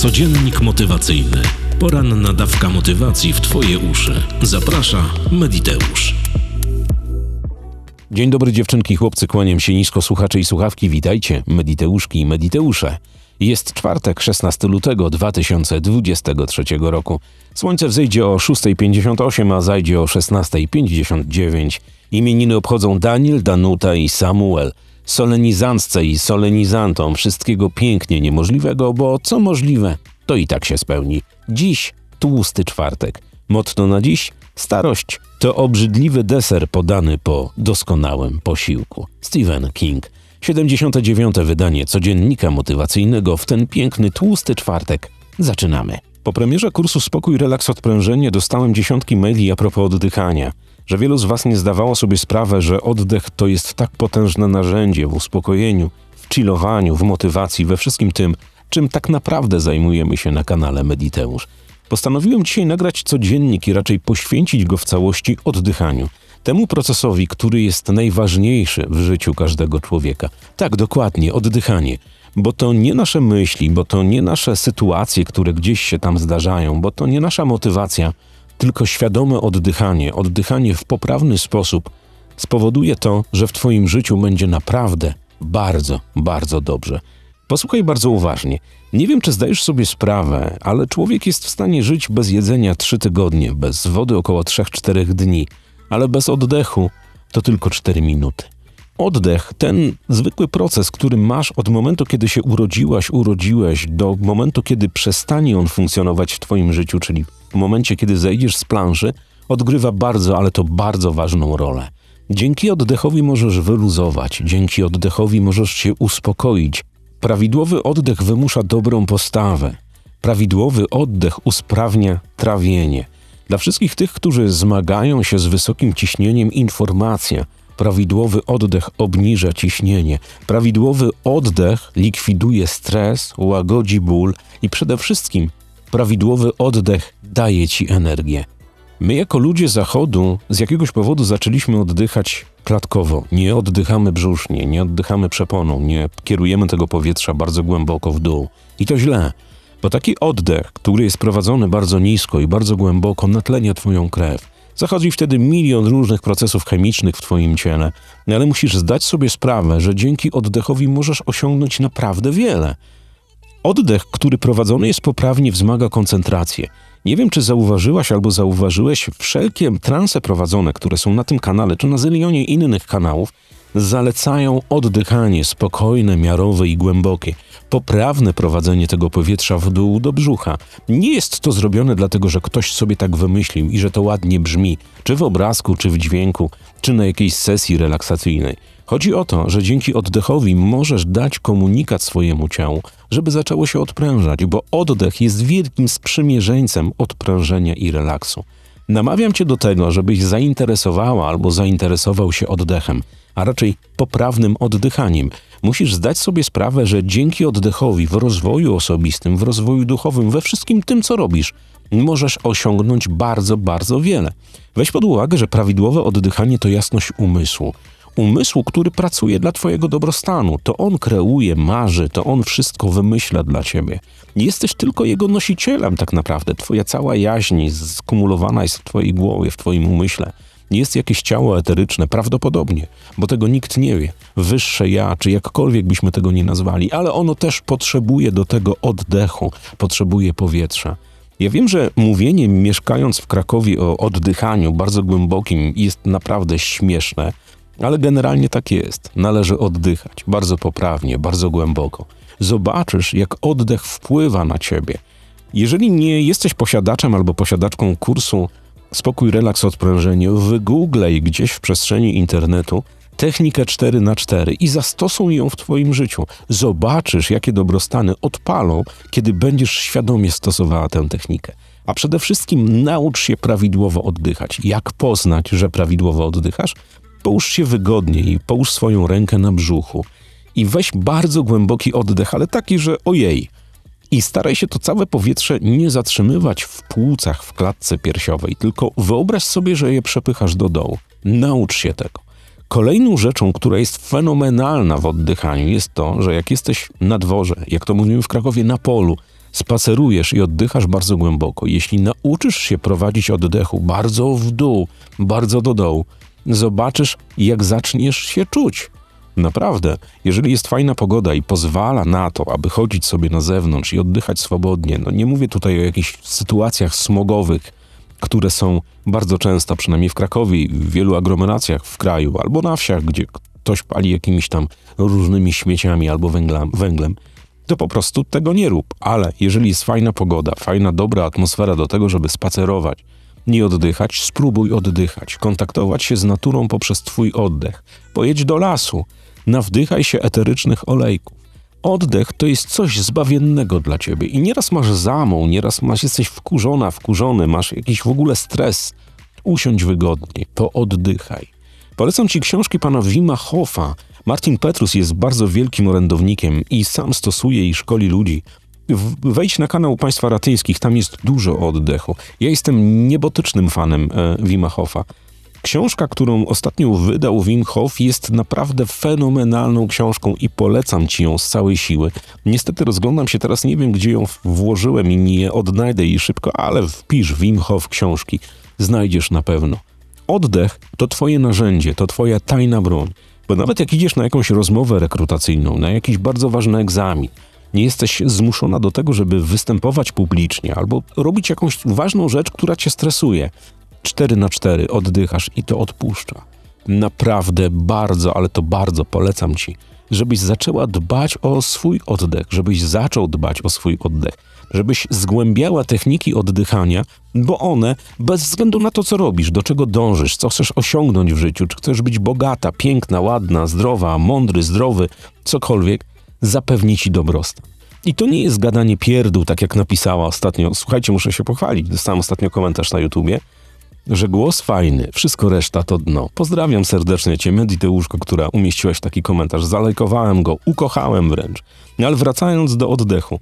Codziennik motywacyjny. Poranna dawka motywacji w Twoje uszy. Zaprasza Mediteusz. Dzień dobry dziewczynki, chłopcy, kłaniam się nisko, słuchacze i słuchawki, witajcie, Mediteuszki i Mediteusze. Jest czwartek, 16 lutego 2023 roku. Słońce wzejdzie o 6.58, a zajdzie o 16.59. Imieniny obchodzą Daniel, Danuta i Samuel. Solenizantce i solenizantom wszystkiego pięknie niemożliwego, bo co możliwe, to i tak się spełni. Dziś tłusty czwartek. Motto na dziś starość to obrzydliwy deser podany po doskonałym posiłku. Stephen King. 79. wydanie codziennika motywacyjnego w ten piękny tłusty czwartek. Zaczynamy. Po premierze kursu Spokój, Relaks, Odprężenie dostałem dziesiątki maili a propos oddychania że wielu z Was nie zdawało sobie sprawy, że oddech to jest tak potężne narzędzie w uspokojeniu, w chillowaniu, w motywacji, we wszystkim tym, czym tak naprawdę zajmujemy się na kanale Mediteusz. Postanowiłem dzisiaj nagrać codziennik i raczej poświęcić go w całości oddychaniu. Temu procesowi, który jest najważniejszy w życiu każdego człowieka. Tak, dokładnie, oddychanie. Bo to nie nasze myśli, bo to nie nasze sytuacje, które gdzieś się tam zdarzają, bo to nie nasza motywacja, tylko świadome oddychanie, oddychanie w poprawny sposób spowoduje to, że w Twoim życiu będzie naprawdę bardzo, bardzo dobrze. Posłuchaj bardzo uważnie. Nie wiem, czy zdajesz sobie sprawę, ale człowiek jest w stanie żyć bez jedzenia trzy tygodnie, bez wody około 3-4 dni, ale bez oddechu to tylko 4 minuty. Oddech, ten zwykły proces, który masz od momentu, kiedy się urodziłaś, urodziłeś, do momentu, kiedy przestanie on funkcjonować w Twoim życiu, czyli w momencie, kiedy zejdziesz z planszy, odgrywa bardzo, ale to bardzo ważną rolę. Dzięki oddechowi możesz wyluzować, dzięki oddechowi możesz się uspokoić. Prawidłowy oddech wymusza dobrą postawę. Prawidłowy oddech usprawnia trawienie. Dla wszystkich tych, którzy zmagają się z wysokim ciśnieniem, informacja – Prawidłowy oddech obniża ciśnienie. Prawidłowy oddech likwiduje stres, łagodzi ból i przede wszystkim prawidłowy oddech daje ci energię. My, jako ludzie Zachodu, z jakiegoś powodu zaczęliśmy oddychać klatkowo. Nie oddychamy brzusznie, nie oddychamy przeponą, nie kierujemy tego powietrza bardzo głęboko w dół. I to źle, bo taki oddech, który jest prowadzony bardzo nisko i bardzo głęboko, natlenia Twoją krew. Zachodzi wtedy milion różnych procesów chemicznych w Twoim ciele, ale musisz zdać sobie sprawę, że dzięki oddechowi możesz osiągnąć naprawdę wiele. Oddech, który prowadzony jest poprawnie, wzmaga koncentrację. Nie wiem, czy zauważyłaś albo zauważyłeś wszelkie transe prowadzone, które są na tym kanale, czy na zylionie innych kanałów, zalecają oddychanie spokojne, miarowe i głębokie, poprawne prowadzenie tego powietrza w dół do brzucha. Nie jest to zrobione dlatego, że ktoś sobie tak wymyślił i że to ładnie brzmi, czy w obrazku, czy w dźwięku, czy na jakiejś sesji relaksacyjnej. Chodzi o to, że dzięki oddechowi możesz dać komunikat swojemu ciału, żeby zaczęło się odprężać, bo oddech jest wielkim sprzymierzeńcem odprężenia i relaksu. Namawiam cię do tego, żebyś zainteresowała albo zainteresował się oddechem a raczej poprawnym oddychaniem. Musisz zdać sobie sprawę, że dzięki oddechowi w rozwoju osobistym, w rozwoju duchowym, we wszystkim tym, co robisz, możesz osiągnąć bardzo, bardzo wiele. Weź pod uwagę, że prawidłowe oddychanie to jasność umysłu. Umysłu, który pracuje dla Twojego dobrostanu. To on kreuje, marzy, to on wszystko wymyśla dla Ciebie. Jesteś tylko jego nosicielem, tak naprawdę. Twoja cała jaźń skumulowana jest w Twojej głowie, w Twoim umyśle jest jakieś ciało eteryczne, prawdopodobnie, bo tego nikt nie wie. Wyższe ja, czy jakkolwiek byśmy tego nie nazwali, ale ono też potrzebuje do tego oddechu, potrzebuje powietrza. Ja wiem, że mówienie mieszkając w Krakowie o oddychaniu bardzo głębokim jest naprawdę śmieszne, ale generalnie tak jest. Należy oddychać bardzo poprawnie, bardzo głęboko. Zobaczysz, jak oddech wpływa na ciebie. Jeżeli nie jesteś posiadaczem albo posiadaczką kursu spokój, relaks, odprężenie, wygooglej gdzieś w przestrzeni internetu technikę 4 na 4 i zastosuj ją w Twoim życiu. Zobaczysz, jakie dobrostany odpalą, kiedy będziesz świadomie stosowała tę technikę. A przede wszystkim naucz się prawidłowo oddychać. Jak poznać, że prawidłowo oddychasz? Połóż się wygodnie i połóż swoją rękę na brzuchu i weź bardzo głęboki oddech, ale taki, że ojej, i staraj się to całe powietrze nie zatrzymywać w płucach, w klatce piersiowej, tylko wyobraź sobie, że je przepychasz do dołu. Naucz się tego. Kolejną rzeczą, która jest fenomenalna w oddychaniu, jest to, że jak jesteś na dworze, jak to mówimy w Krakowie, na polu, spacerujesz i oddychasz bardzo głęboko, jeśli nauczysz się prowadzić oddechu bardzo w dół, bardzo do dołu, zobaczysz, jak zaczniesz się czuć. Naprawdę, jeżeli jest fajna pogoda i pozwala na to, aby chodzić sobie na zewnątrz i oddychać swobodnie, no nie mówię tutaj o jakichś sytuacjach smogowych, które są bardzo często, przynajmniej w Krakowie w wielu aglomeracjach w kraju, albo na wsiach, gdzie ktoś pali jakimiś tam różnymi śmieciami albo węglem, węglem, to po prostu tego nie rób. Ale jeżeli jest fajna pogoda, fajna, dobra atmosfera do tego, żeby spacerować, nie oddychać, spróbuj oddychać, kontaktować się z naturą poprzez Twój oddech. Pojedź do lasu, nawdychaj się eterycznych olejków. Oddech to jest coś zbawiennego dla ciebie i nieraz masz zamą, nieraz masz, jesteś wkurzona, wkurzony, masz jakiś w ogóle stres. Usiądź wygodnie, pooddychaj. Polecam ci książki pana Wima Hoffa. Martin Petrus jest bardzo wielkim orędownikiem i sam stosuje i szkoli ludzi. Wejdź na kanał Państwa Ratyńskich, tam jest dużo oddechu. Ja jestem niebotycznym fanem e, Wima Hoffa. Książka, którą ostatnio wydał Wim Hof, jest naprawdę fenomenalną książką i polecam ci ją z całej siły. Niestety rozglądam się teraz, nie wiem gdzie ją włożyłem i nie odnajdę jej szybko, ale wpisz Wim Hof książki, znajdziesz na pewno. Oddech to twoje narzędzie, to twoja tajna broń. Bo nawet jak idziesz na jakąś rozmowę rekrutacyjną, na jakiś bardzo ważny egzamin, nie jesteś zmuszona do tego, żeby występować publicznie albo robić jakąś ważną rzecz, która cię stresuje. 4 na 4 oddychasz i to odpuszcza. Naprawdę bardzo, ale to bardzo polecam ci, żebyś zaczęła dbać o swój oddech, żebyś zaczął dbać o swój oddech, żebyś zgłębiała techniki oddychania, bo one, bez względu na to, co robisz, do czego dążysz, co chcesz osiągnąć w życiu, czy chcesz być bogata, piękna, ładna, zdrowa, mądry, zdrowy, cokolwiek, zapewni ci dobrostan. I to nie jest gadanie pierdół, tak jak napisała ostatnio. Słuchajcie, muszę się pochwalić. Dostałem ostatnio komentarz na YouTubie, że głos fajny, wszystko reszta to dno. Pozdrawiam serdecznie Cię, Mediteuszko, która umieściłaś taki komentarz. Zalajkowałem go, ukochałem wręcz. No ale wracając do oddechu.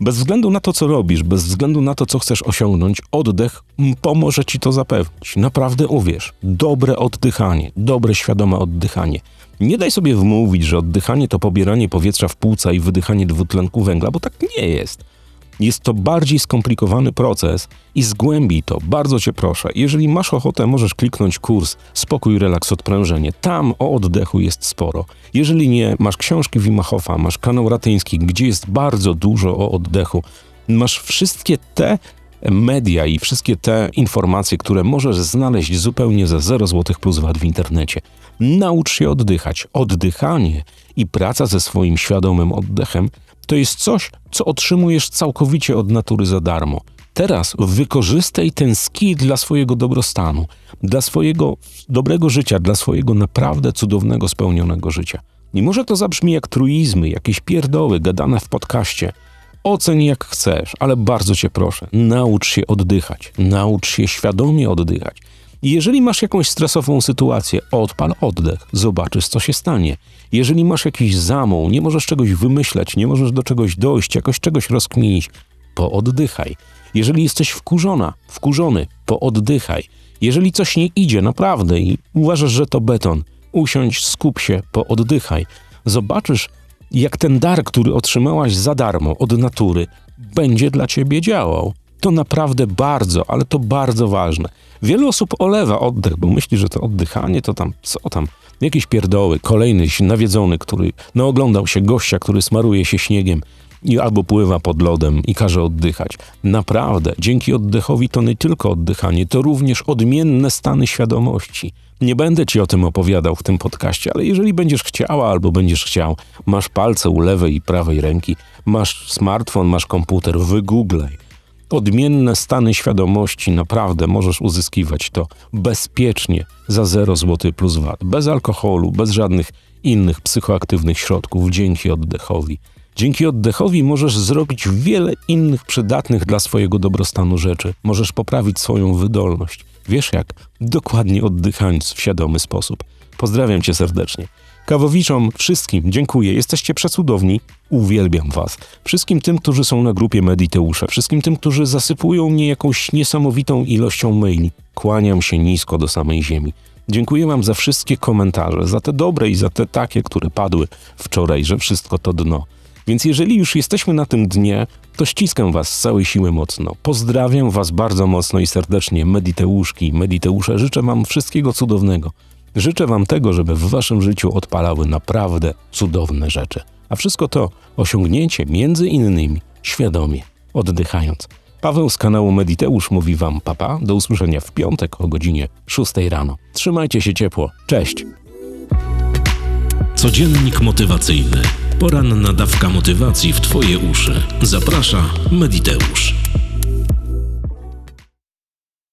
Bez względu na to, co robisz, bez względu na to, co chcesz osiągnąć, oddech pomoże ci to zapewnić. Naprawdę uwierz. Dobre oddychanie, dobre, świadome oddychanie. Nie daj sobie wmówić, że oddychanie to pobieranie powietrza w płuca i wydychanie dwutlenku węgla, bo tak nie jest. Jest to bardziej skomplikowany proces i zgłębij to, bardzo cię proszę. Jeżeli masz ochotę, możesz kliknąć kurs Spokój, relaks, odprężenie. Tam o oddechu jest sporo. Jeżeli nie, masz książki Wima Hofa, masz kanał Ratyński, gdzie jest bardzo dużo o oddechu. Masz wszystkie te media i wszystkie te informacje, które możesz znaleźć zupełnie za 0 zł plus VAT w internecie. Naucz się oddychać. Oddychanie i praca ze swoim świadomym oddechem to jest coś, co otrzymujesz całkowicie od natury za darmo. Teraz wykorzystaj ten skill dla swojego dobrostanu, dla swojego dobrego życia, dla swojego naprawdę cudownego, spełnionego życia. I może to zabrzmi jak truizmy, jakieś pierdoły gadane w podcaście. Oceń jak chcesz, ale bardzo cię proszę, naucz się oddychać, naucz się świadomie oddychać. Jeżeli masz jakąś stresową sytuację, odpal oddech, zobaczysz, co się stanie. Jeżeli masz jakiś zamą, nie możesz czegoś wymyśleć, nie możesz do czegoś dojść, jakoś czegoś rozkminić, pooddychaj. Jeżeli jesteś wkurzona, wkurzony, pooddychaj. Jeżeli coś nie idzie naprawdę i uważasz, że to beton, usiądź, skup się, pooddychaj. Zobaczysz, jak ten dar, który otrzymałaś za darmo od natury, będzie dla ciebie działał. To naprawdę bardzo, ale to bardzo ważne. Wiele osób olewa oddech, bo myśli, że to oddychanie to tam, co tam, jakieś pierdoły. Kolejny nawiedzony, który no, oglądał się gościa, który smaruje się śniegiem i albo pływa pod lodem i każe oddychać. Naprawdę, dzięki oddechowi to nie tylko oddychanie, to również odmienne stany świadomości. Nie będę ci o tym opowiadał w tym podcaście, ale jeżeli będziesz chciała albo będziesz chciał, masz palce u lewej i prawej ręki, masz smartfon, masz komputer, wygooglej. Odmienne stany świadomości naprawdę możesz uzyskiwać to bezpiecznie za 0 zł plus VAT, bez alkoholu, bez żadnych innych psychoaktywnych środków, dzięki oddechowi. Dzięki oddechowi możesz zrobić wiele innych przydatnych dla swojego dobrostanu rzeczy. Możesz poprawić swoją wydolność. Wiesz jak? Dokładnie oddychając w świadomy sposób. Pozdrawiam cię serdecznie. Kawowiczom, wszystkim dziękuję. Jesteście przecudowni. Uwielbiam was. Wszystkim tym, którzy są na grupie Mediteusze, wszystkim tym, którzy zasypują mnie jakąś niesamowitą ilością maili. Kłaniam się nisko do samej ziemi. Dziękuję wam za wszystkie komentarze, za te dobre i za te takie, które padły wczoraj, że wszystko to dno. Więc jeżeli już jesteśmy na tym dnie, to ściskam Was z całej siły mocno. Pozdrawiam Was bardzo mocno i serdecznie, Mediteuszki, Mediteusze. Życzę Wam wszystkiego cudownego. Życzę Wam tego, żeby w Waszym życiu odpalały naprawdę cudowne rzeczy. A wszystko to osiągnięcie między innymi świadomie, oddychając. Paweł z kanału Mediteusz mówi Wam papa. Do usłyszenia w piątek o godzinie 6 rano. Trzymajcie się ciepło. Cześć! Codziennik motywacyjny. Poranna dawka motywacji w Twoje uszy. Zaprasza Mediteusz.